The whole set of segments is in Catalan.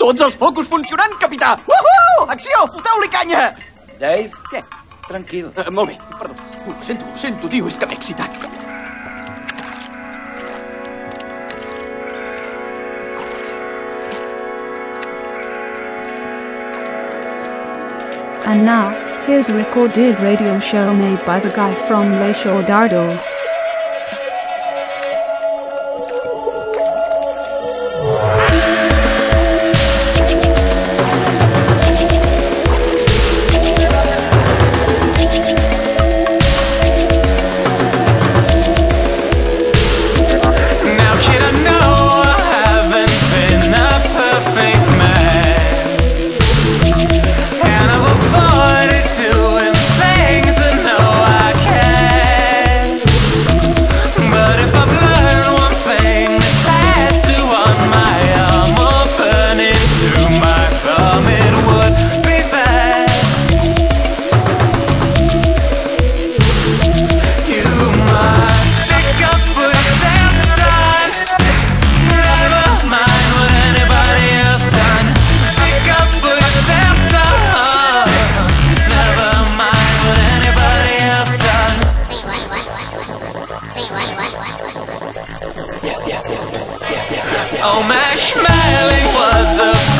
Tots els focus funcionant, capità! Uhu! Acció! Foteu-li canya! Dave, Què? tranquil. Uh, molt bé, perdó. Ho sento, ho sento, tio, és que m'he excitat. And now, here's a recorded radio show made by the guy from Le Show Dardo.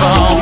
Oh.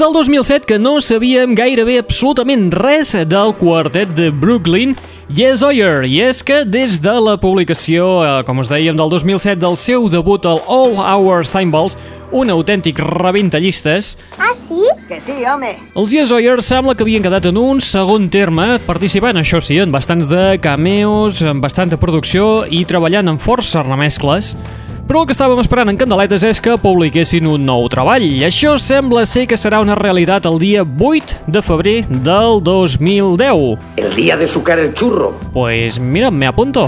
Del 2007 que no sabíem gairebé absolutament res del quartet de Brooklyn Yes Oyer, i és que des de la publicació, eh, com us dèiem, del 2007 del seu debut al All Our Symbols, un autèntic rebentallistes, Ah, sí? Que sí, home. els Yes Oyer sembla que havien quedat en un segon terme, participant, això sí, en bastants de cameos, en bastanta producció i treballant en força remescles, però el que estàvem esperant en Candeletes és que publiquessin un nou treball. I això sembla ser que serà una realitat el dia 8 de febrer del 2010. El día de sucar el churro. Pues mira, me apunto.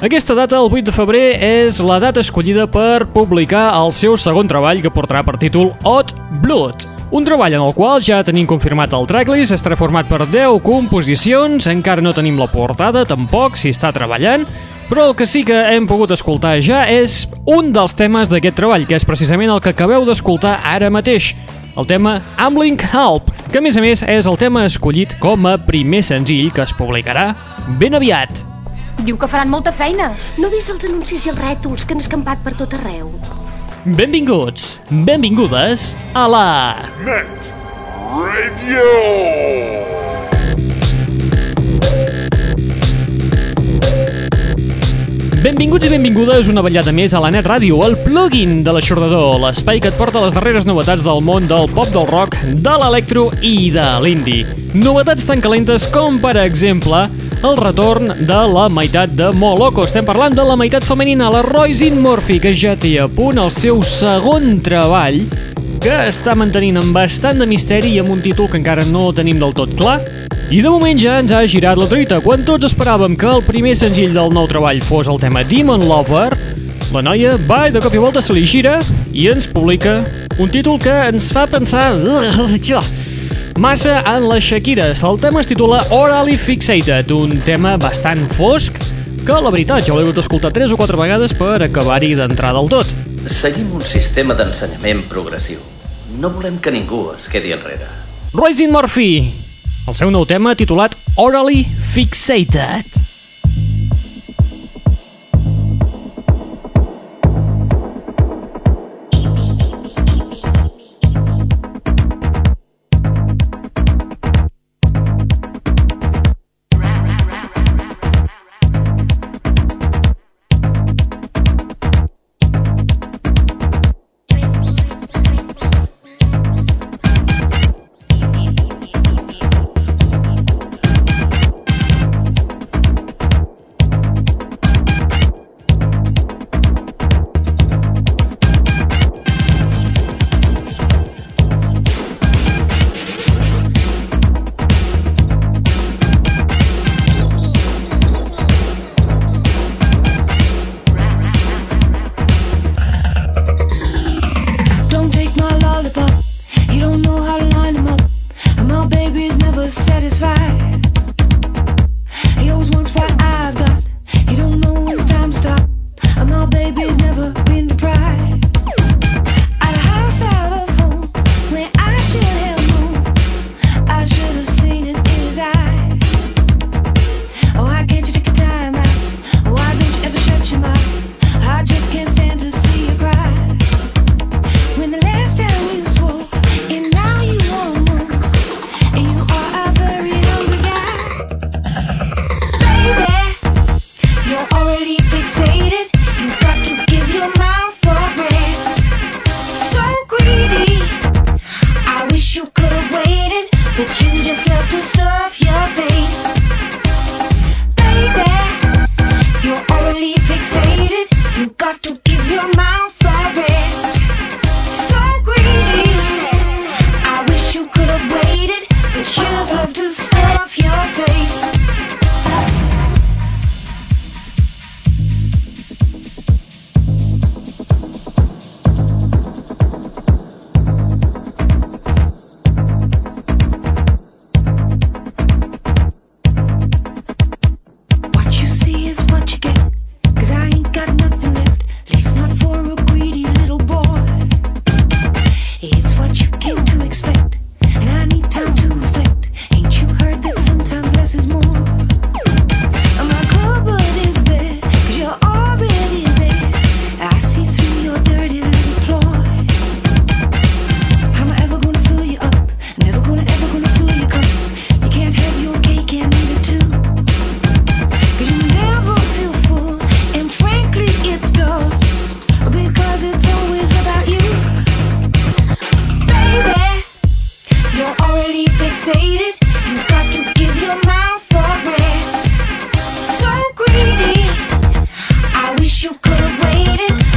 Aquesta data, el 8 de febrer, és la data escollida per publicar el seu segon treball que portarà per títol Hot Blood. Un treball en el qual ja tenim confirmat el tracklist, estarà format per 10 composicions, encara no tenim la portada, tampoc, si està treballant, però el que sí que hem pogut escoltar ja és un dels temes d'aquest treball, que és precisament el que acabeu d'escoltar ara mateix, el tema Ambling Help, que a més a més és el tema escollit com a primer senzill que es publicarà ben aviat. Diu que faran molta feina. No vis els anuncis i els rètols que han escampat per tot arreu? Benvinguts, benvingudes a la... Benvinguts i benvingudes una vetllada més a la Net Ràdio, el plugin de l'aixordador, l'espai que et porta les darreres novetats del món del pop, del rock, de l'electro i de l'indie. Novetats tan calentes com, per exemple, el retorn de la meitat de Moloko. Estem parlant de la meitat femenina, la Roisin Murphy, que ja té a punt el seu segon treball, que està mantenint amb bastant de misteri i amb un títol que encara no tenim del tot clar. I de moment ja ens ha girat la truita. Quan tots esperàvem que el primer senzill del nou treball fos el tema Demon Lover, la noia va i de cop i volta se li gira i ens publica un títol que ens fa pensar massa en les Shakiras. El tema es titula Orally Fixated, un tema bastant fosc que la veritat ja l'he hagut d'escoltar tres o quatre vegades per acabar-hi d'entrar del tot. Seguim un sistema d'ensenyament progressiu. No volem que ningú es quedi enrere. Roisin Murphy, el seu nou tema titulat Orally Fixated.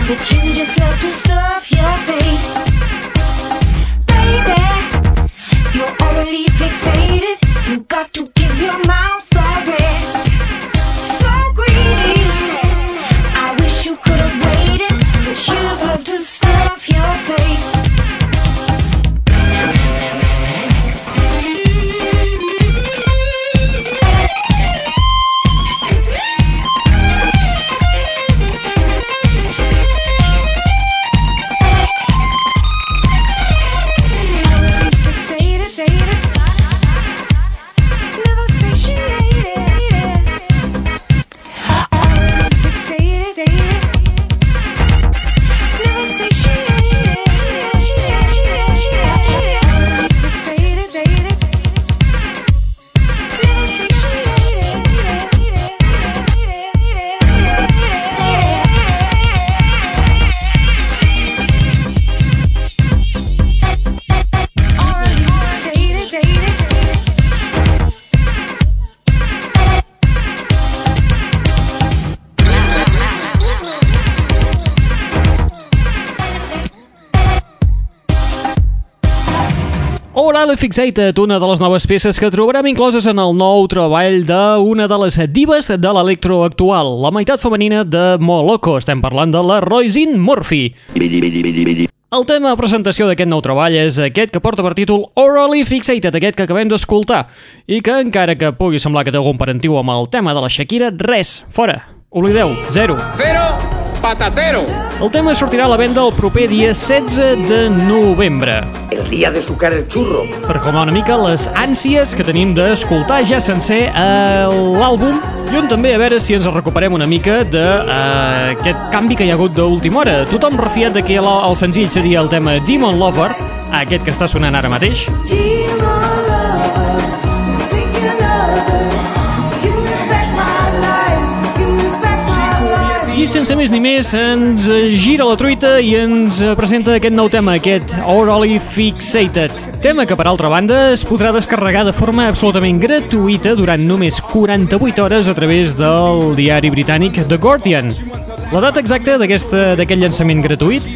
that you just. Orally Fixated, una de les noves peces que trobarem incloses en el nou treball d'una de les divas de l'electro actual, la meitat femenina de Moloko. Estem parlant de la Roisin Murphy. El tema de presentació d'aquest nou treball és aquest que porta per títol Orally Fixated, aquest que acabem d'escoltar, i que encara que pugui semblar que té algun parentiu amb el tema de la Shakira, res, fora, oblideu, zero. Cero patatero. El tema sortirà a la venda el proper dia 16 de novembre. El día de sucar el churro. per calmar una mica les ànsies que tenim d'escoltar ja sencer eh, l'àlbum i on també a veure si ens recuperem una mica d'aquest uh, canvi que hi ha hagut d'última hora. Tothom refiat de que el, el senzill seria el tema Demon Lover, aquest que està sonant ara mateix. I sense més ni més ens gira la truita i ens presenta aquest nou tema, aquest Orally Fixated. Tema que, per altra banda, es podrà descarregar de forma absolutament gratuïta durant només 48 hores a través del diari britànic The Guardian. La data exacta d'aquest llançament gratuït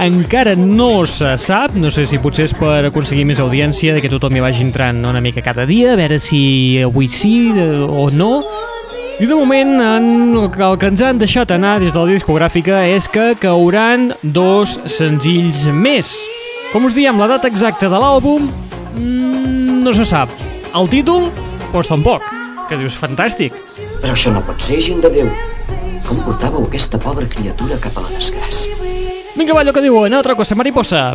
encara no se sap, no sé si potser és per aconseguir més audiència, de que tothom hi vagi entrant una mica cada dia, a veure si avui sí eh, o no, i de moment en el el que ens han deixat anar des de la discogràfica és que cauran dos senzills més. Com us diem, la data exacta de l'àlbum mm, no se sap. El títol, doncs tampoc. Que dius, fantàstic. Però això no pot ser, gent de Déu. Com portàveu aquesta pobra criatura cap a la desgràcia? Vinga, va, allò que diuen, altra cosa, mariposa.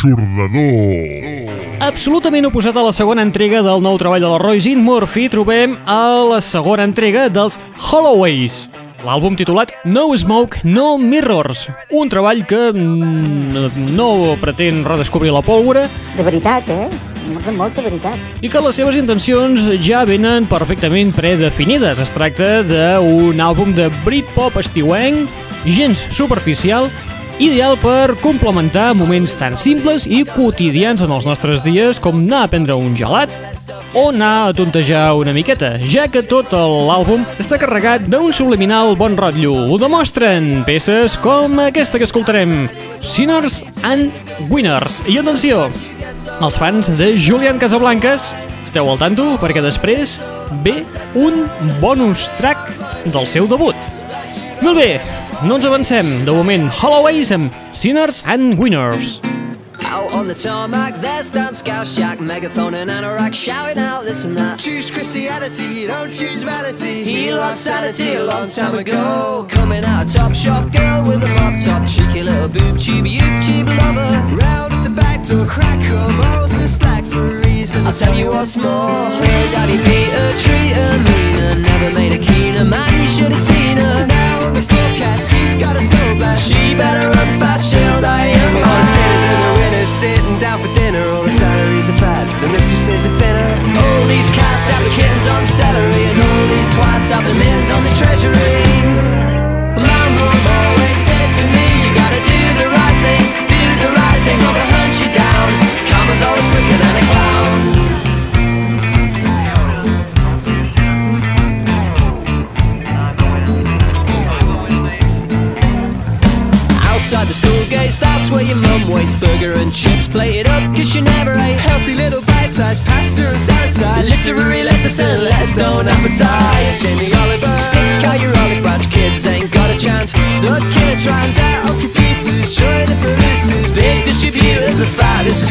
L'aixordador. Absolutament oposat a la segona entrega del nou treball de la Roisin Murphy, trobem a la segona entrega dels Holloways. L'àlbum titulat No Smoke, No Mirrors, un treball que mm, no pretén redescobrir la pólvora De veritat, eh? Molta, molta veritat. i que les seves intencions ja venen perfectament predefinides. Es tracta d'un àlbum de Britpop estiuenc, gens superficial, ideal per complementar moments tan simples i quotidians en els nostres dies com anar a prendre un gelat o anar a tontejar una miqueta, ja que tot l'àlbum està carregat d'un subliminal bon rotllo. Ho demostren peces com aquesta que escoltarem, Sinners and Winners. I atenció, els fans de Julian Casablancas, esteu al tanto perquè després ve un bonus track del seu debut. Molt bé, no ens avancem. De moment, Holloways amb Sinners and Winners. Out on the tarmac, there's Dan Scouse Jack, megaphone and anorak shouting out this and that. Choose Christianity, don't choose vanity. He lost sanity a long time ago. Coming out a top shop girl with a mop top, cheeky little boob tube, YouTube lover. Round at the back door, crack her morals are slack for reason. I'll tell you what's more, her daddy beat her, treat her meaner, never made a keener man. You should have seen her. Now in the forecast, she's got a snow blast. She better run fast, she'll die young. All the sinners and the winners sitting down for dinner. All the salaries are fat, the mistresses are thinner. All these cats have the kittens on celery, and all these twats have the mins on the treasury. Mom always said to me, you gotta do the right thing, do the right thing, or they'll hunt you down. Karma's always quicker Burger and chips. Plated up, cause you never ate. Healthy little bite-sized pasta and side Literary lettuce and lettuce don't appetite Jamie Oliver, stick out your olive branch Kids ain't got a chance, stuck in a trance Out on computers, trying to produce Big distributors of fat, this is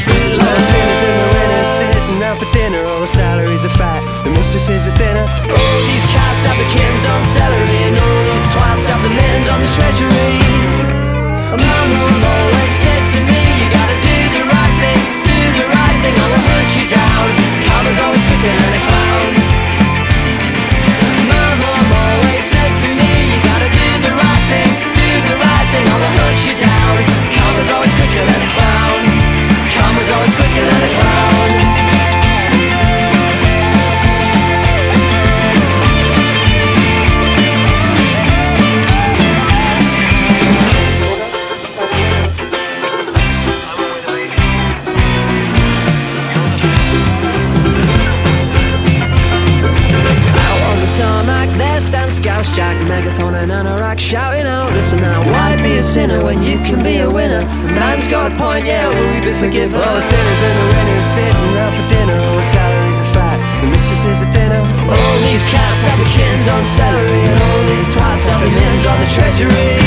West and Scouse Jack, Megathon and Anorak shouting out, listen now, why be a sinner when you can be a winner? The man's got a point, yeah, will we be forgiven? All the sinners in the rain are sitting out for dinner, all the salaries are fat, the mistresses are thinner. All these cats have the kins on salary, and all these twats have the mins on the treasury.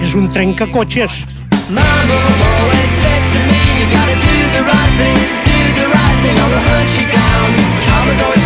Un. Mama always said to me, you gotta do the right thing, do the right thing, or they'll hunt you down. Karma's always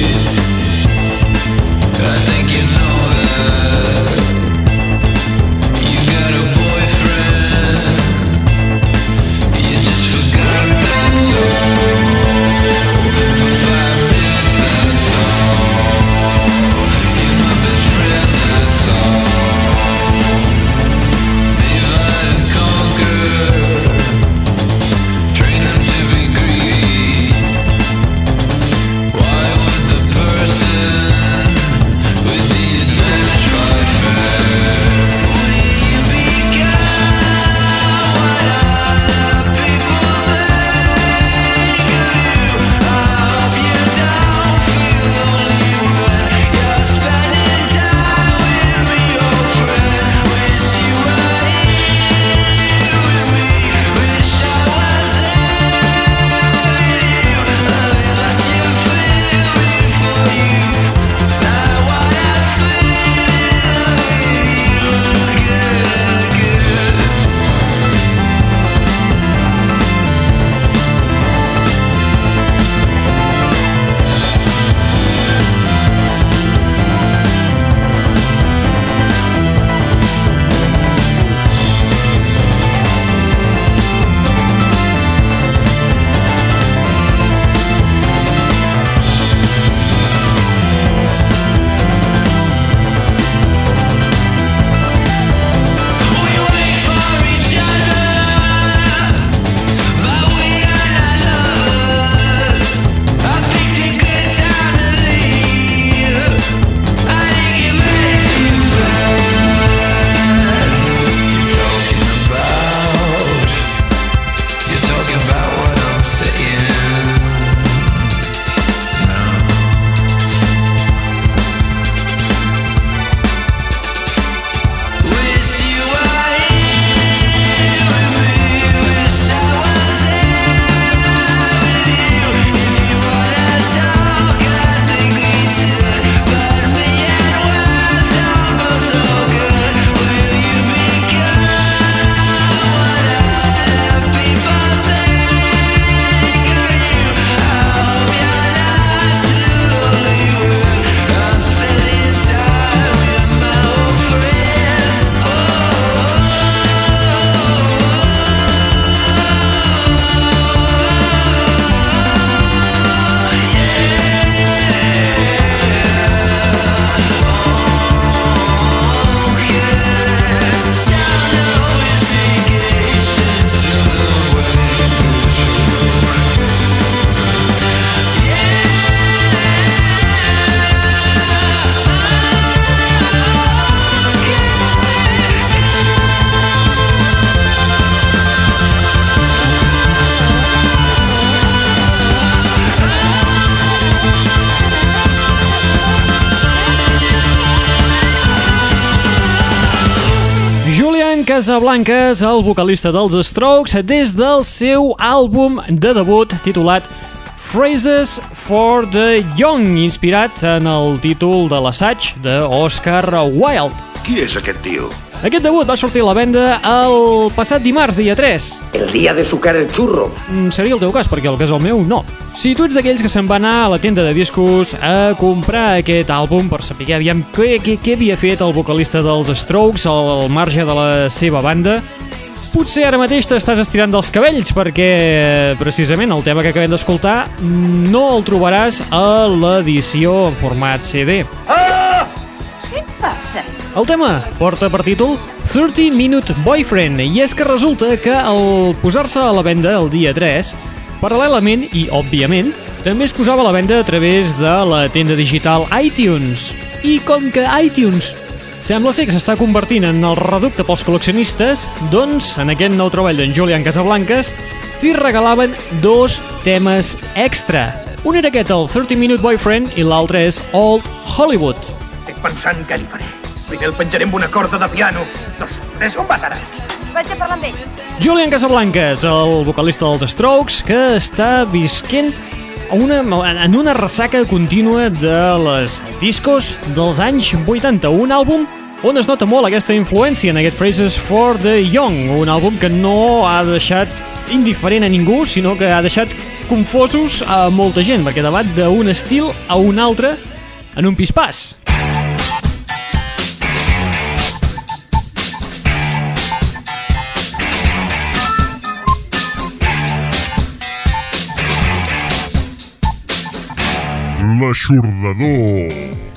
Casablancas, el vocalista dels Strokes, des del seu àlbum de debut titulat Phrases for the Young, inspirat en el títol de l'assaig d'Oscar Wilde. Qui és aquest tio? Aquest debut va sortir a la venda el passat dimarts, dia 3. El dia de sucar el xurro. Mm, Seria el teu cas, perquè el que és el meu, no. Si tu ets d'aquells que se'n va anar a la tenda de discos a comprar aquest àlbum per saber aviam què, què, què havia fet el vocalista dels Strokes al marge de la seva banda, potser ara mateix t'estàs estirant dels cabells perquè precisament el tema que acabem d'escoltar no el trobaràs a l'edició en format CD. Què passa? El tema porta per títol 30 Minute Boyfriend i és que resulta que al posar-se a la venda el dia 3, paral·lelament i òbviament, també es posava a la venda a través de la tenda digital iTunes. I com que iTunes sembla ser que s'està convertint en el reducte pels col·leccionistes, doncs, en aquest nou treball d'en Julian Casablancas, t'hi regalaven dos temes extra. Un era aquest, el 30 Minute Boyfriend, i l'altre és Old Hollywood. Estic pensant què li faré. Primer el penjaré amb una corda de piano. Després on vas ara? Vaig a parlar amb ell. Julian Casablancas, el vocalista dels Strokes, que està visquent una, en una ressaca contínua de les discos dels anys 80, un àlbum on es nota molt aquesta influència en aquest Phrases for the Young, un àlbum que no ha deixat indiferent a ningú, sinó que ha deixat confosos a molta gent, perquè debat d'un estil a un altre en un pispàs. L'aixordador.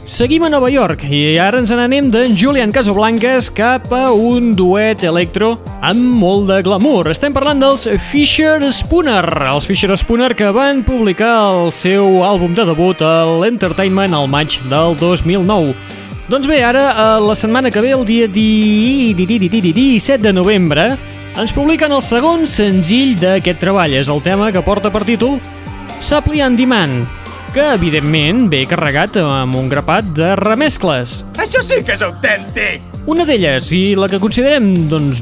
Seguim a Nova York i ara ens n'anem d'en Julian Casablancas cap a un duet electro amb molt de glamour. Estem parlant dels Fisher Spooner, els Fisher Spooner que van publicar el seu àlbum de debut a l'Entertainment al maig del 2009. Doncs bé, ara, a la setmana que ve, el dia di... di... di... di... di... di... 17 de novembre, ens publiquen el segon senzill d'aquest treball. És el tema que porta per títol Supply on Demand, que evidentment ve carregat amb un grapat de remescles. Això sí que és autèntic! Una d'elles, i la que considerem doncs,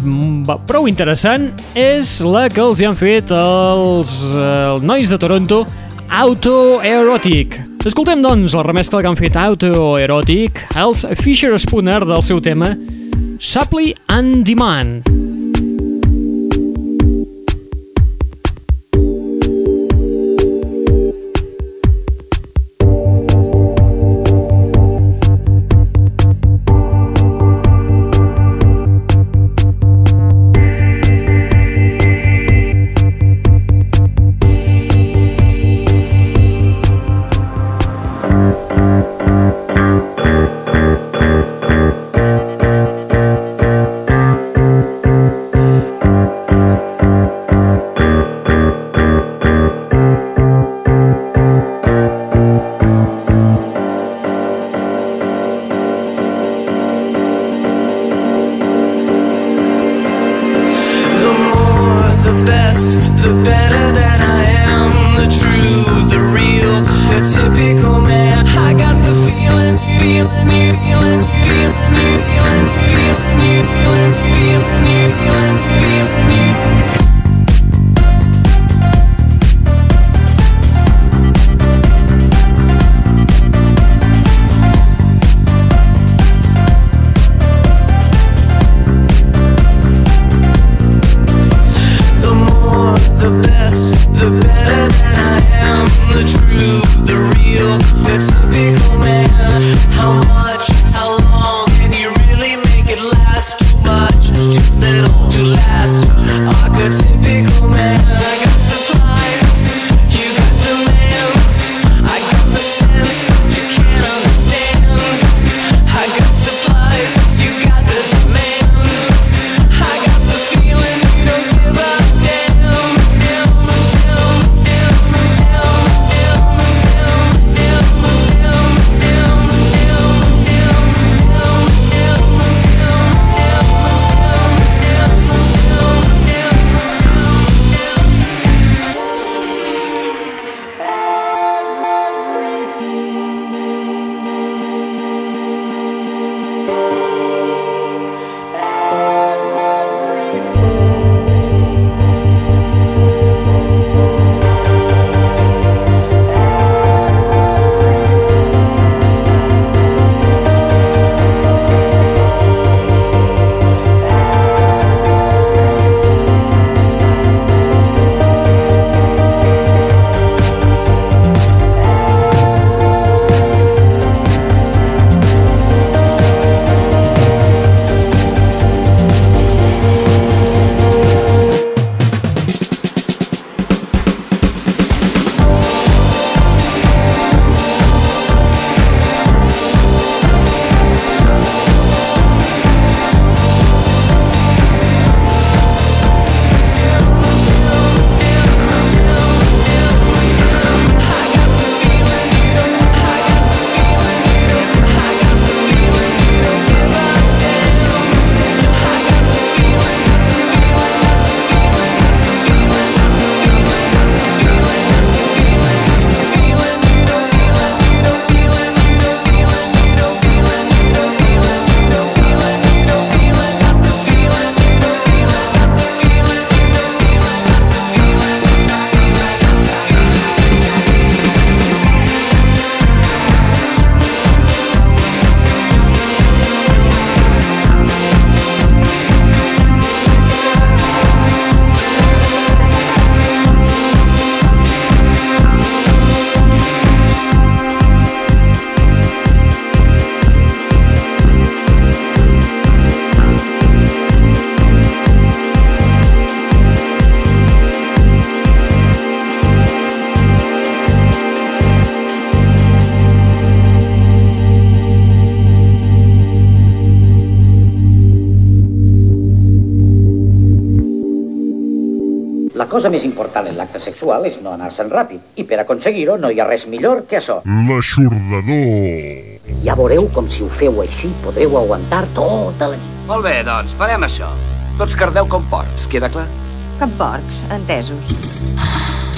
prou interessant, és la que els hi han fet els, eh, nois de Toronto Autoerotic. Escoltem, doncs, la remescla que han fet Autoerotic, els Fisher Spooner del seu tema Supply and Demand. Cosa més important en l'acte sexual és no anar-se'n ràpid, i per aconseguir-ho no hi ha res millor que això. L'aixordador. Ja veureu com si ho feu així podreu aguantar tota la nit. Molt bé, doncs, farem això. Tots cardeu com porcs, queda clar? Com porcs, entesos.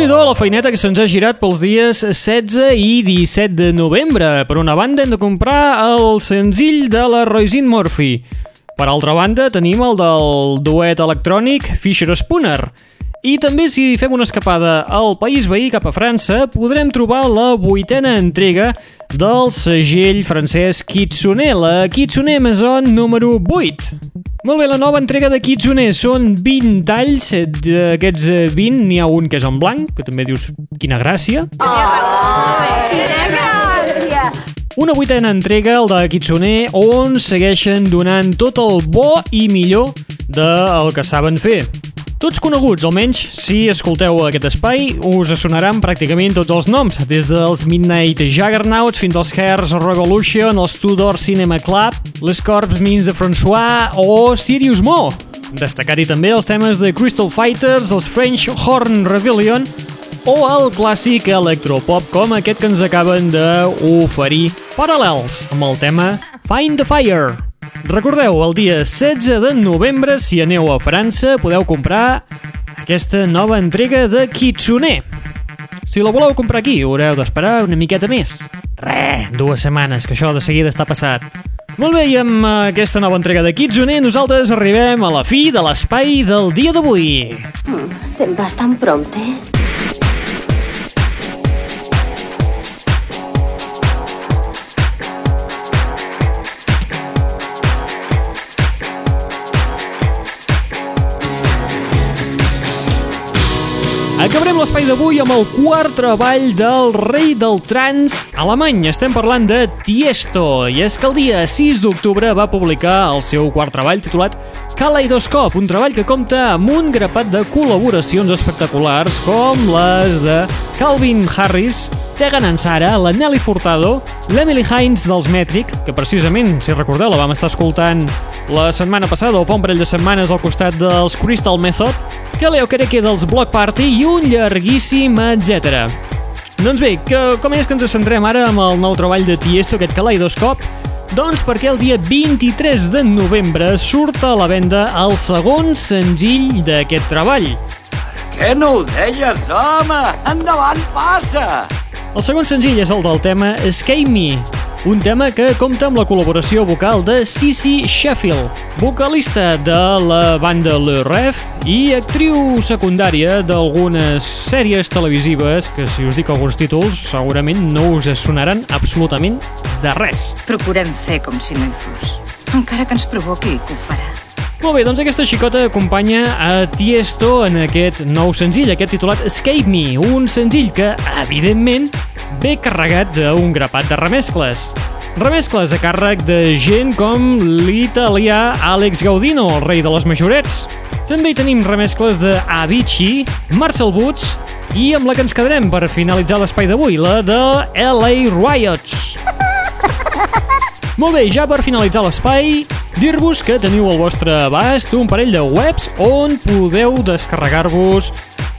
Nhi la feineta que se'ns ha girat pels dies 16 i 17 de novembre. Per una banda hem de comprar el senzill de la Roisin Murphy. Per altra banda tenim el del duet electrònic Fisher Spooner. I també si fem una escapada al país veí cap a França podrem trobar la vuitena entrega del segell francès Kitsune, la Kitsune Maison número 8. Molt bé, la nova entrega de Kitsune són 20 talls, d'aquests eh, 20 n'hi ha un que és en blanc, que també dius quina gràcia. Una vuitena entrega, el de Kitsune, on segueixen donant tot el bo i millor del que saben fer. Tots coneguts, almenys si escolteu aquest espai, us sonaran pràcticament tots els noms, des dels Midnight Juggernauts fins als Hairs Revolution, els Tudor Cinema Club, les Corps Mins de François o Sirius Mo. Destacar-hi també els temes de Crystal Fighters, els French Horn Rebellion o el clàssic electropop com aquest que ens acaben d'oferir paral·lels amb el tema Find the Fire. Recordeu, el dia 16 de novembre, si aneu a França, podeu comprar aquesta nova entrega de Kitsune. Si la voleu comprar aquí, haureu d'esperar una miqueta més. Re, dues setmanes, que això de seguida està passat. Molt bé, i amb aquesta nova entrega de Kitsune nosaltres arribem a la fi de l'espai del dia d'avui. Mm, te'n vas tan Acabarem l'espai d'avui amb el quart treball del rei del trans alemany. Estem parlant de Tiesto, i és que el dia 6 d'octubre va publicar el seu quart treball titulat Kaleidoscope, un treball que compta amb un grapat de col·laboracions espectaculars com les de Calvin Harris, Tegan Ansara, la Nelly Furtado, l'Emily Hines dels Metric, que precisament, si recordeu, la vam estar escoltant la setmana passada o fa un parell de setmanes al costat dels Crystal Method, Kelly Okereke dels Block Party i un llarguíssim etc. Doncs bé, que, com és que ens centrem ara amb el nou treball de Tiesto, aquest Kaleidoscope? Doncs perquè el dia 23 de novembre surt a la venda el segon senzill d'aquest treball. Què no ho deies, home? Endavant, passa! El segon senzill és el del tema Escape Me, un tema que compta amb la col·laboració vocal de Sissy Sheffield, vocalista de la banda Le Ref i actriu secundària d'algunes sèries televisives que, si us dic alguns títols, segurament no us sonaran absolutament de res. Procurem fer com si no hi fos. Encara que ens provoqui, que ho farà. Molt bé, doncs aquesta xicota acompanya a Tiesto en aquest nou senzill, aquest titulat Escape Me, un senzill que, evidentment, ve carregat d'un grapat de remescles. Remescles a càrrec de gent com l'italià Alex Gaudino, el rei de les majorets. També hi tenim remescles de Avicii, Marcel Woods i amb la que ens quedarem per finalitzar l'espai d'avui, la de LA Riots. Molt bé, ja per finalitzar l'espai, dir-vos que teniu al vostre abast un parell de webs on podeu descarregar-vos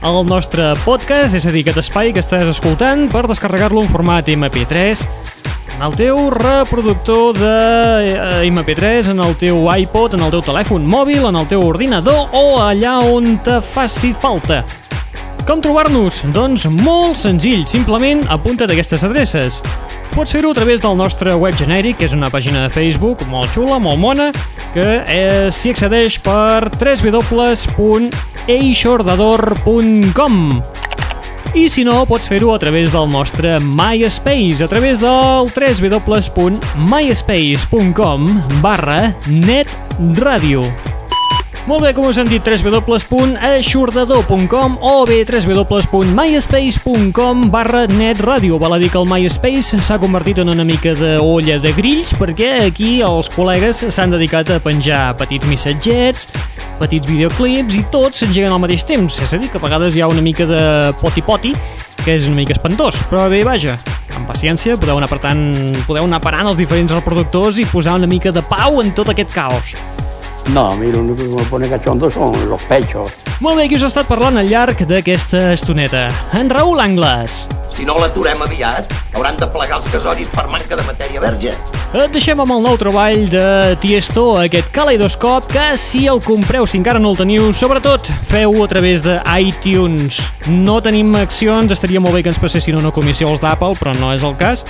el nostre podcast, és a dir, aquest espai que estàs escoltant, per descarregar-lo en format MP3 en el teu reproductor de eh, MP3, en el teu iPod, en el teu telèfon mòbil, en el teu ordinador o allà on te faci falta. Com trobar-nos? Doncs molt senzill, simplement apunta't aquestes adreces. Pots fer-ho a través del nostre web genèric, que és una pàgina de Facebook molt xula, molt mona, que eh, s'hi accedeix per www.eixordador.com i si no, pots fer-ho a través del nostre MySpace, a través del www.myspace.com barra netradio. Molt bé, com us hem dit, www.aixordador.com o bé www.myspace.com barra netradio. Val a dir que el MySpace s'ha convertit en una mica de olla de grills perquè aquí els col·legues s'han dedicat a penjar petits missatgets, petits videoclips i tots s'engeguen al mateix temps. És a dir, que a vegades hi ha una mica de poti-poti que és una mica espantós, però bé, vaja, amb paciència podeu anar apretant, podeu anar parant els diferents reproductors i posar una mica de pau en tot aquest caos. No, a mí lo único que me pone cachondo son los pechos. Molt bé, qui us ha estat parlant al llarg d'aquesta estoneta? En Raül Angles. Si no l'aturem aviat, hauran de plegar els casoris per manca de matèria verge. Et deixem amb el nou treball de Tiesto, aquest Kaleidoscope, que si el compreu, si encara no el teniu, sobretot feu-ho a través de iTunes. No tenim accions, estaria molt bé que ens passessin una comissió als d'Apple, però no és el cas.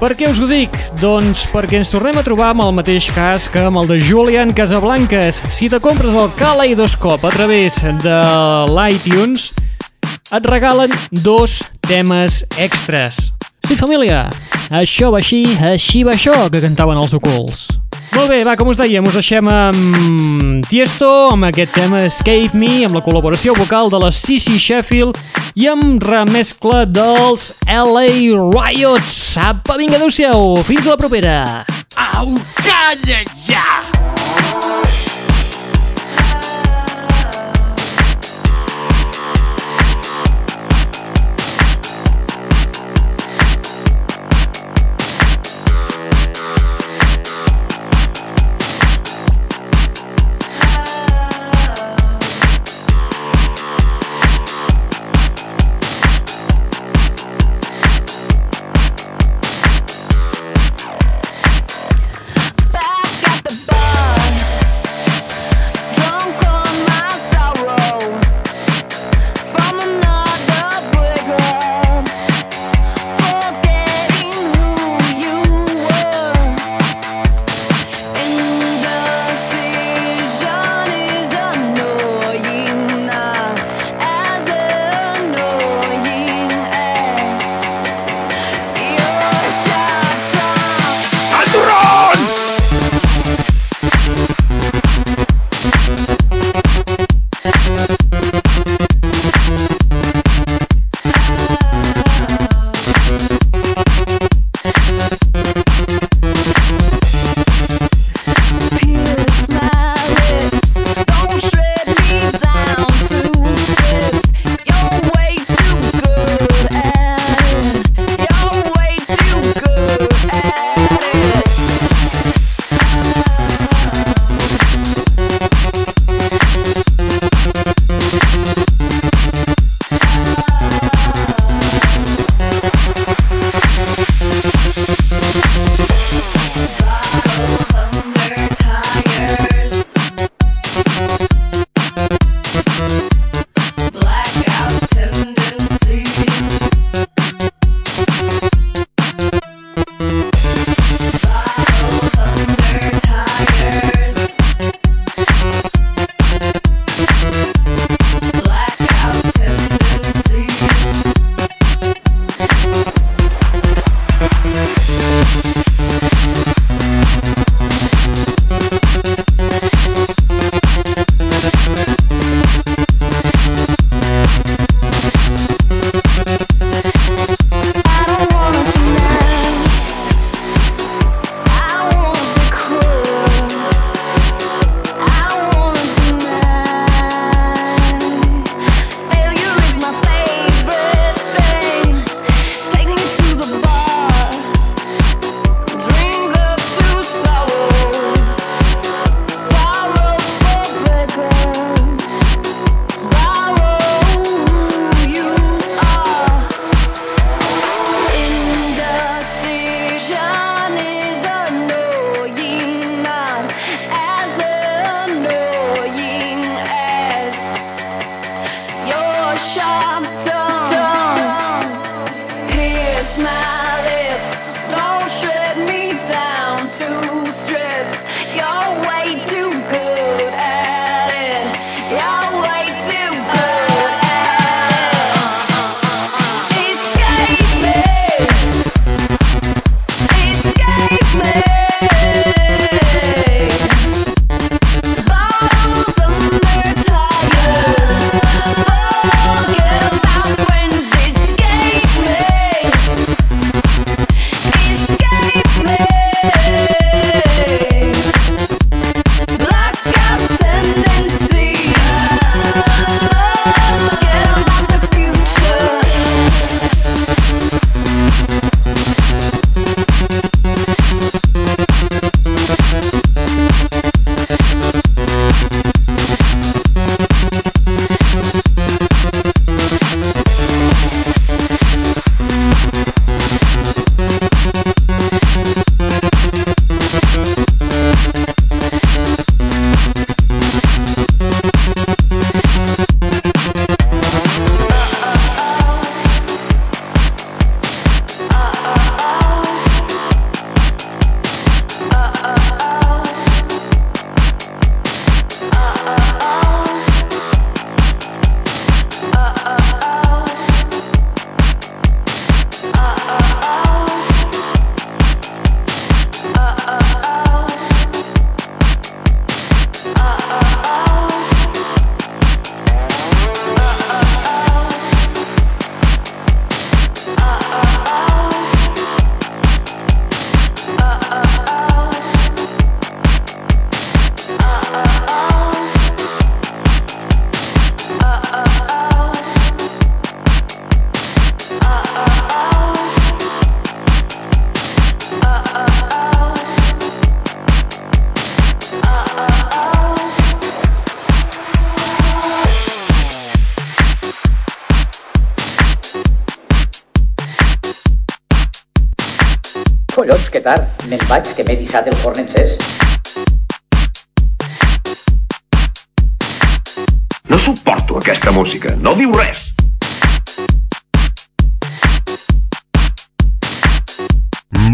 Per què us ho dic? Doncs perquè ens tornem a trobar amb el mateix cas que amb el de Julian Casablanques. Si te compres el Kaleidoscope a través de l'iTunes, et regalen dos temes extras. Sí, família, això va així, així va això, que cantaven els ocults. Molt bé, va, com us dèiem, us deixem amb Tiesto, amb aquest tema Escape Me, amb la col·laboració vocal de la Sissy Sheffield i amb remescla dels LA Riots. Apa, vinga, adeu-siau, fins a la propera. Au, calla ja! fixat el forn encès. No suporto aquesta música, no diu res.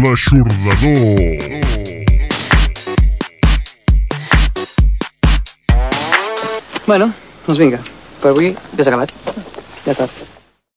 L'aixordador. Bueno, doncs vinga, per avui desacabat. Ja està.